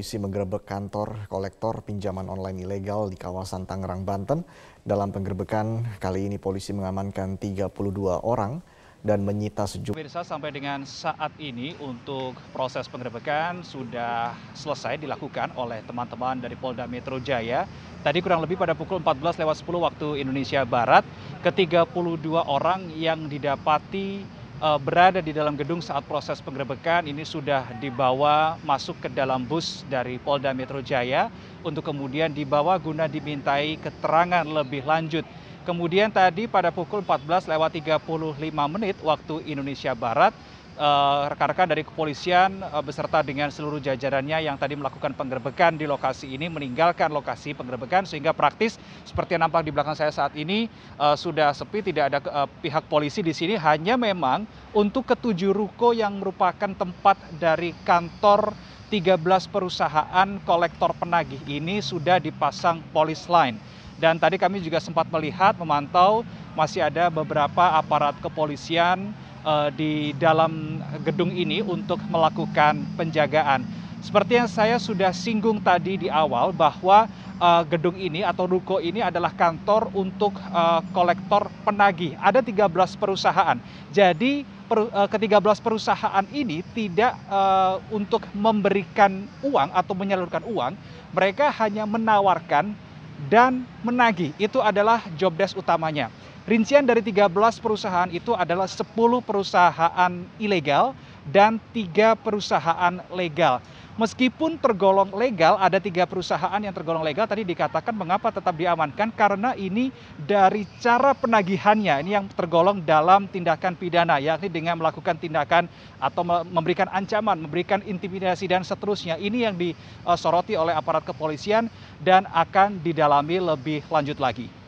polisi menggerebek kantor kolektor pinjaman online ilegal di kawasan Tangerang, Banten. Dalam penggerebekan kali ini polisi mengamankan 32 orang dan menyita sejumlah. Pemirsa sampai dengan saat ini untuk proses penggerebekan sudah selesai dilakukan oleh teman-teman dari Polda Metro Jaya. Tadi kurang lebih pada pukul 14 lewat 10 waktu Indonesia Barat, ke-32 orang yang didapati berada di dalam gedung saat proses penggerebekan ini sudah dibawa masuk ke dalam bus dari Polda Metro Jaya untuk kemudian dibawa guna dimintai keterangan lebih lanjut. Kemudian tadi pada pukul 14 lewat 35 menit waktu Indonesia Barat, eh, rekan-rekan dari kepolisian eh, beserta dengan seluruh jajarannya yang tadi melakukan penggerbekan di lokasi ini meninggalkan lokasi penggerbekan sehingga praktis seperti yang nampak di belakang saya saat ini eh, sudah sepi tidak ada pihak polisi di sini. Hanya memang untuk ketujuh ruko yang merupakan tempat dari kantor 13 perusahaan kolektor penagih ini sudah dipasang polis line dan tadi kami juga sempat melihat, memantau masih ada beberapa aparat kepolisian di dalam gedung ini untuk melakukan penjagaan. Seperti yang saya sudah singgung tadi di awal bahwa uh, gedung ini atau ruko ini adalah kantor untuk uh, kolektor penagih. Ada 13 perusahaan. Jadi per, uh, ke-13 perusahaan ini tidak untuk memberikan uang atau menyalurkan uang, mereka hanya menawarkan dan menagih. Itu adalah job desk utamanya. Rincian dari 13 perusahaan itu adalah 10 perusahaan ilegal dan tiga perusahaan legal. Meskipun tergolong legal, ada tiga perusahaan yang tergolong legal. Tadi dikatakan mengapa tetap diamankan karena ini dari cara penagihannya ini yang tergolong dalam tindakan pidana, yakni dengan melakukan tindakan atau memberikan ancaman, memberikan intimidasi dan seterusnya. Ini yang disoroti oleh aparat kepolisian dan akan didalami lebih lanjut lagi.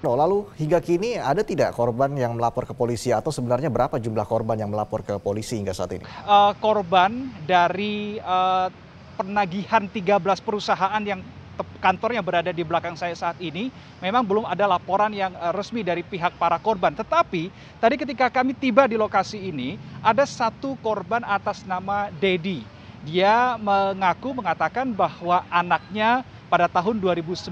No, lalu hingga kini ada tidak korban yang melapor ke polisi atau sebenarnya berapa jumlah korban yang melapor ke polisi hingga saat ini? Uh, korban dari uh, penagihan 13 perusahaan yang kantornya berada di belakang saya saat ini, memang belum ada laporan yang uh, resmi dari pihak para korban. Tetapi tadi ketika kami tiba di lokasi ini, ada satu korban atas nama Dedi. Dia mengaku mengatakan bahwa anaknya pada tahun 2019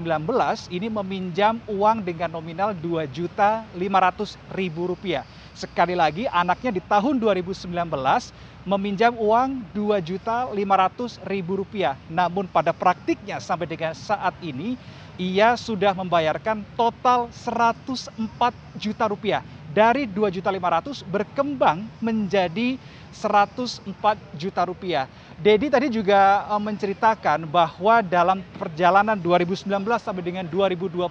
ini meminjam uang dengan nominal Rp2.500.000. Sekali lagi anaknya di tahun 2019 meminjam uang Rp2.500.000. Namun pada praktiknya sampai dengan saat ini ia sudah membayarkan total 104 juta rupiah dari 2.500 berkembang menjadi 104 juta rupiah. Dedi tadi juga eh, menceritakan bahwa dalam perjalanan 2019 sampai dengan 2021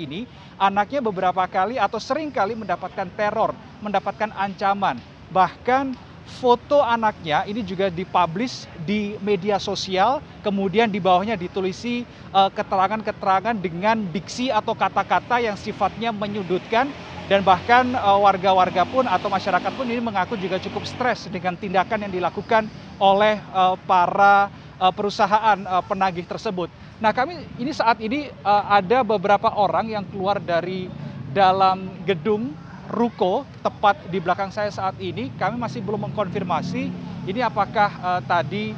ini anaknya beberapa kali atau sering kali mendapatkan teror, mendapatkan ancaman. Bahkan foto anaknya ini juga dipublish di media sosial, kemudian di bawahnya ditulisi eh, keterangan-keterangan dengan diksi atau kata-kata yang sifatnya menyudutkan dan bahkan eh, warga-warga pun atau masyarakat pun ini mengaku juga cukup stres dengan tindakan yang dilakukan oleh eh, para eh, perusahaan penagih tersebut. Nah kami ini saat ini ada beberapa orang yang keluar dari dalam gedung ruko tepat di belakang saya saat ini. Kami masih belum mengkonfirmasi ini apakah tadi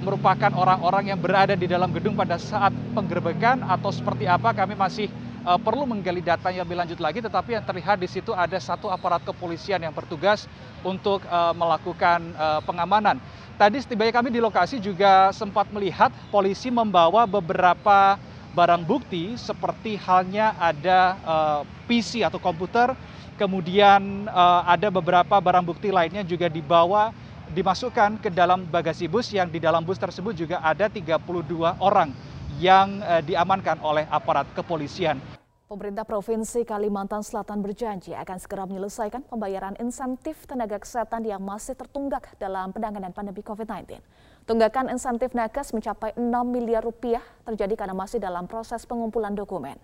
merupakan orang-orang yang berada di dalam gedung pada saat penggerbekan atau seperti apa kami masih perlu menggali data yang lebih lanjut lagi, tetapi yang terlihat di situ ada satu aparat kepolisian yang bertugas untuk uh, melakukan uh, pengamanan. Tadi setibanya kami di lokasi juga sempat melihat polisi membawa beberapa barang bukti seperti halnya ada PC atau komputer, kemudian ada beberapa barang bukti lainnya juga dibawa dimasukkan ke dalam bagasi bus yang di dalam bus tersebut juga ada 32 orang yang uh, diamankan oleh aparat kepolisian. Pemerintah Provinsi Kalimantan Selatan berjanji akan segera menyelesaikan pembayaran insentif tenaga kesehatan yang masih tertunggak dalam penanganan pandemi COVID-19. Tunggakan insentif nakes mencapai 6 miliar rupiah terjadi karena masih dalam proses pengumpulan dokumen.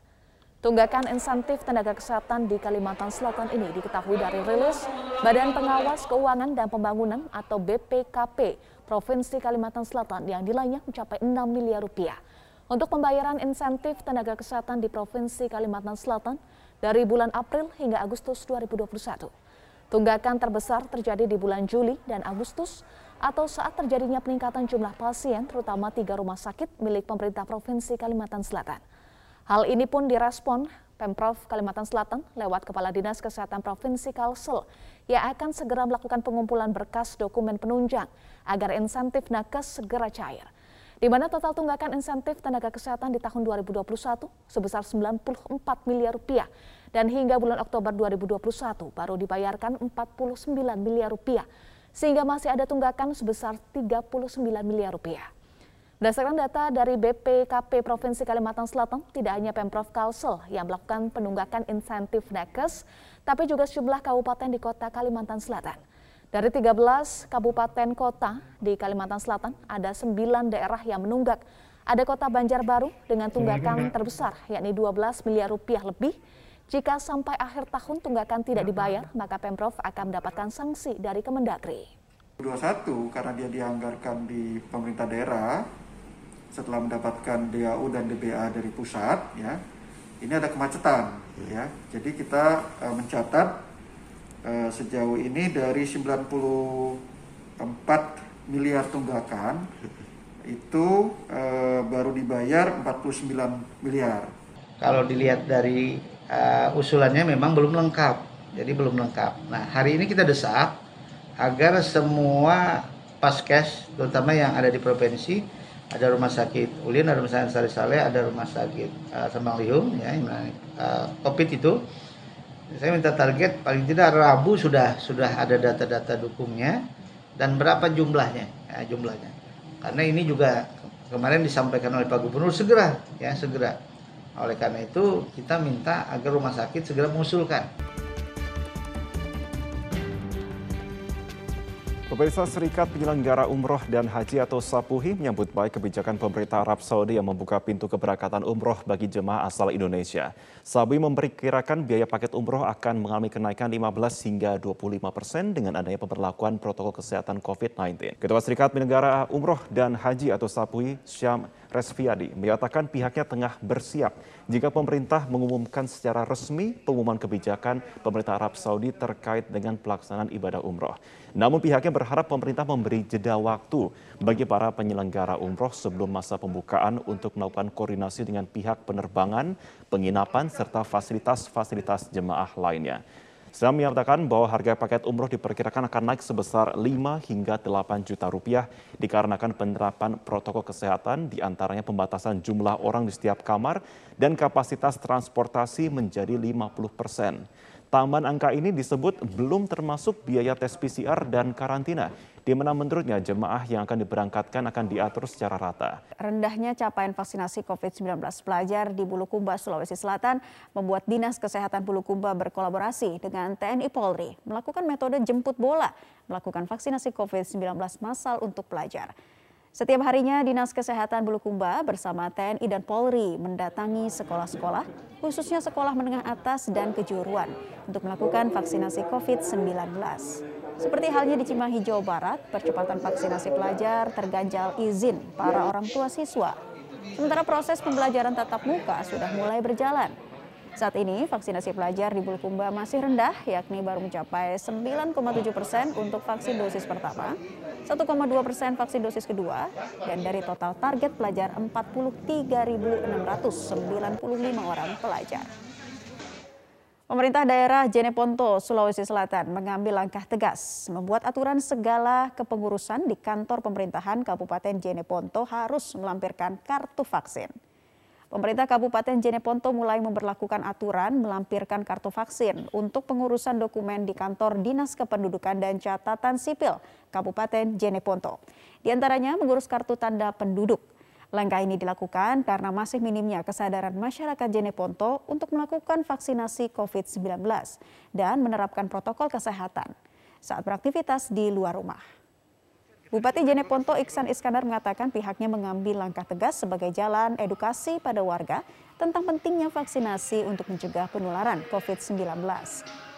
Tunggakan insentif tenaga kesehatan di Kalimantan Selatan ini diketahui dari rilis Badan Pengawas Keuangan dan Pembangunan atau BPKP Provinsi Kalimantan Selatan yang nilainya mencapai 6 miliar rupiah untuk pembayaran insentif tenaga kesehatan di Provinsi Kalimantan Selatan dari bulan April hingga Agustus 2021. Tunggakan terbesar terjadi di bulan Juli dan Agustus atau saat terjadinya peningkatan jumlah pasien terutama tiga rumah sakit milik pemerintah Provinsi Kalimantan Selatan. Hal ini pun direspon Pemprov Kalimantan Selatan lewat Kepala Dinas Kesehatan Provinsi Kalsel yang akan segera melakukan pengumpulan berkas dokumen penunjang agar insentif nakes segera cair di mana total tunggakan insentif tenaga kesehatan di tahun 2021 sebesar 94 miliar rupiah dan hingga bulan Oktober 2021 baru dibayarkan 49 miliar rupiah sehingga masih ada tunggakan sebesar 39 miliar rupiah. Berdasarkan data dari BPKP Provinsi Kalimantan Selatan, tidak hanya Pemprov Kalsel yang melakukan penunggakan insentif nakes, tapi juga sejumlah kabupaten di kota Kalimantan Selatan. Dari 13 kabupaten kota di Kalimantan Selatan, ada 9 daerah yang menunggak. Ada kota Banjarbaru dengan tunggakan terbesar, yakni 12 miliar rupiah lebih. Jika sampai akhir tahun tunggakan tidak dibayar, maka Pemprov akan mendapatkan sanksi dari Kemendagri. 21 karena dia dianggarkan di pemerintah daerah setelah mendapatkan DAU dan DBA dari pusat ya ini ada kemacetan ya jadi kita uh, mencatat Eh, sejauh ini dari 94 miliar tunggakan itu uh, baru dibayar 49 miliar. Kalau dilihat dari uh, usulannya memang belum lengkap, jadi belum lengkap. Nah hari ini kita desak agar semua paskes, terutama yang ada di provinsi, ada rumah sakit Ulin, ada rumah sakit Sari Saleh, ada rumah sakit uh, Sembang Liung, ya, uh, COVID itu saya minta target paling tidak Rabu sudah sudah ada data-data dukungnya dan berapa jumlahnya? Ya, jumlahnya. Karena ini juga kemarin disampaikan oleh Pak Gubernur segera ya segera. Oleh karena itu kita minta agar rumah sakit segera mengusulkan Pemirsa Serikat Penyelenggara Umroh dan Haji atau SAPUHI menyambut baik kebijakan pemerintah Arab Saudi yang membuka pintu keberangkatan umroh bagi jemaah asal Indonesia. SAPUHI memperkirakan biaya paket umroh akan mengalami kenaikan 15 hingga 25 persen dengan adanya pemberlakuan protokol kesehatan COVID-19. Ketua Serikat Penyelenggara Umroh dan Haji atau SAPUHI, Syam Resviadi, menyatakan pihaknya tengah bersiap jika pemerintah mengumumkan secara resmi pengumuman kebijakan pemerintah Arab Saudi terkait dengan pelaksanaan ibadah umroh. Namun pihaknya berharap pemerintah memberi jeda waktu bagi para penyelenggara umroh sebelum masa pembukaan untuk melakukan koordinasi dengan pihak penerbangan, penginapan, serta fasilitas-fasilitas jemaah lainnya. Sam menyatakan bahwa harga paket umroh diperkirakan akan naik sebesar 5 hingga 8 juta rupiah dikarenakan penerapan protokol kesehatan di antaranya pembatasan jumlah orang di setiap kamar dan kapasitas transportasi menjadi 50 persen. Taman angka ini disebut belum termasuk biaya tes PCR dan karantina, di mana menurutnya jemaah yang akan diberangkatkan akan diatur secara rata. Rendahnya capaian vaksinasi COVID-19 pelajar di Bulukumba, Sulawesi Selatan membuat Dinas Kesehatan Bulukumba berkolaborasi dengan TNI Polri melakukan metode jemput bola melakukan vaksinasi COVID-19 massal untuk pelajar. Setiap harinya Dinas Kesehatan Bulukumba bersama TNI dan Polri mendatangi sekolah-sekolah, khususnya sekolah menengah atas dan kejuruan, untuk melakukan vaksinasi COVID-19. Seperti halnya di Cimahi, Jawa Barat, percepatan vaksinasi pelajar terganjal izin para orang tua siswa. Sementara proses pembelajaran tatap muka sudah mulai berjalan. Saat ini vaksinasi pelajar di Bulukumba masih rendah, yakni baru mencapai 9,7 persen untuk vaksin dosis pertama, 1,2 persen vaksin dosis kedua, dan dari total target pelajar 43.695 orang pelajar. Pemerintah daerah Jeneponto, Sulawesi Selatan mengambil langkah tegas membuat aturan segala kepengurusan di kantor pemerintahan Kabupaten Jeneponto harus melampirkan kartu vaksin. Pemerintah Kabupaten Jeneponto mulai memperlakukan aturan melampirkan kartu vaksin untuk pengurusan dokumen di kantor Dinas Kependudukan dan Catatan Sipil Kabupaten Jeneponto. Di antaranya mengurus kartu tanda penduduk. Langkah ini dilakukan karena masih minimnya kesadaran masyarakat Jeneponto untuk melakukan vaksinasi COVID-19 dan menerapkan protokol kesehatan saat beraktivitas di luar rumah. Bupati Jeneponto Iksan Iskandar mengatakan pihaknya mengambil langkah tegas sebagai jalan edukasi pada warga tentang pentingnya vaksinasi untuk mencegah penularan COVID-19.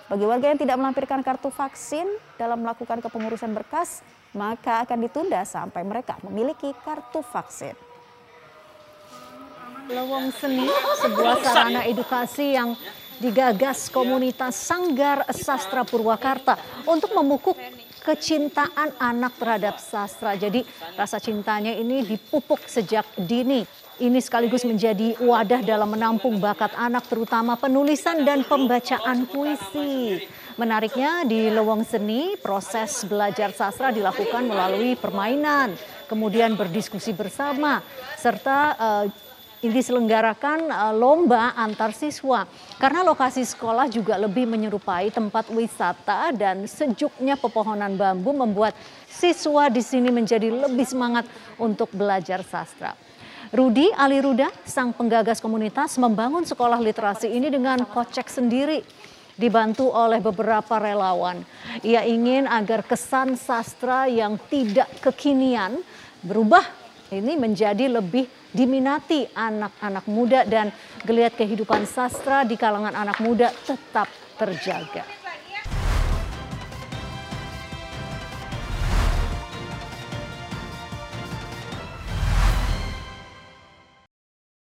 Bagi warga yang tidak melampirkan kartu vaksin dalam melakukan kepengurusan berkas, maka akan ditunda sampai mereka memiliki kartu vaksin. Lewong Seni, sebuah sarana edukasi yang digagas komunitas Sanggar Sastra Purwakarta untuk memukuk kecintaan anak terhadap sastra. Jadi rasa cintanya ini dipupuk sejak dini. Ini sekaligus menjadi wadah dalam menampung bakat anak terutama penulisan dan pembacaan puisi. Menariknya di Lewong Seni proses belajar sastra dilakukan melalui permainan, kemudian berdiskusi bersama serta uh, diselenggarakan uh, lomba antar siswa karena lokasi sekolah juga lebih menyerupai tempat wisata dan sejuknya pepohonan bambu membuat siswa di sini menjadi lebih semangat untuk belajar sastra. Rudi Aliruda, sang penggagas komunitas, membangun sekolah literasi ini dengan kocek sendiri dibantu oleh beberapa relawan. Ia ingin agar kesan sastra yang tidak kekinian berubah ini menjadi lebih diminati anak-anak muda dan geliat kehidupan sastra di kalangan anak muda tetap terjaga.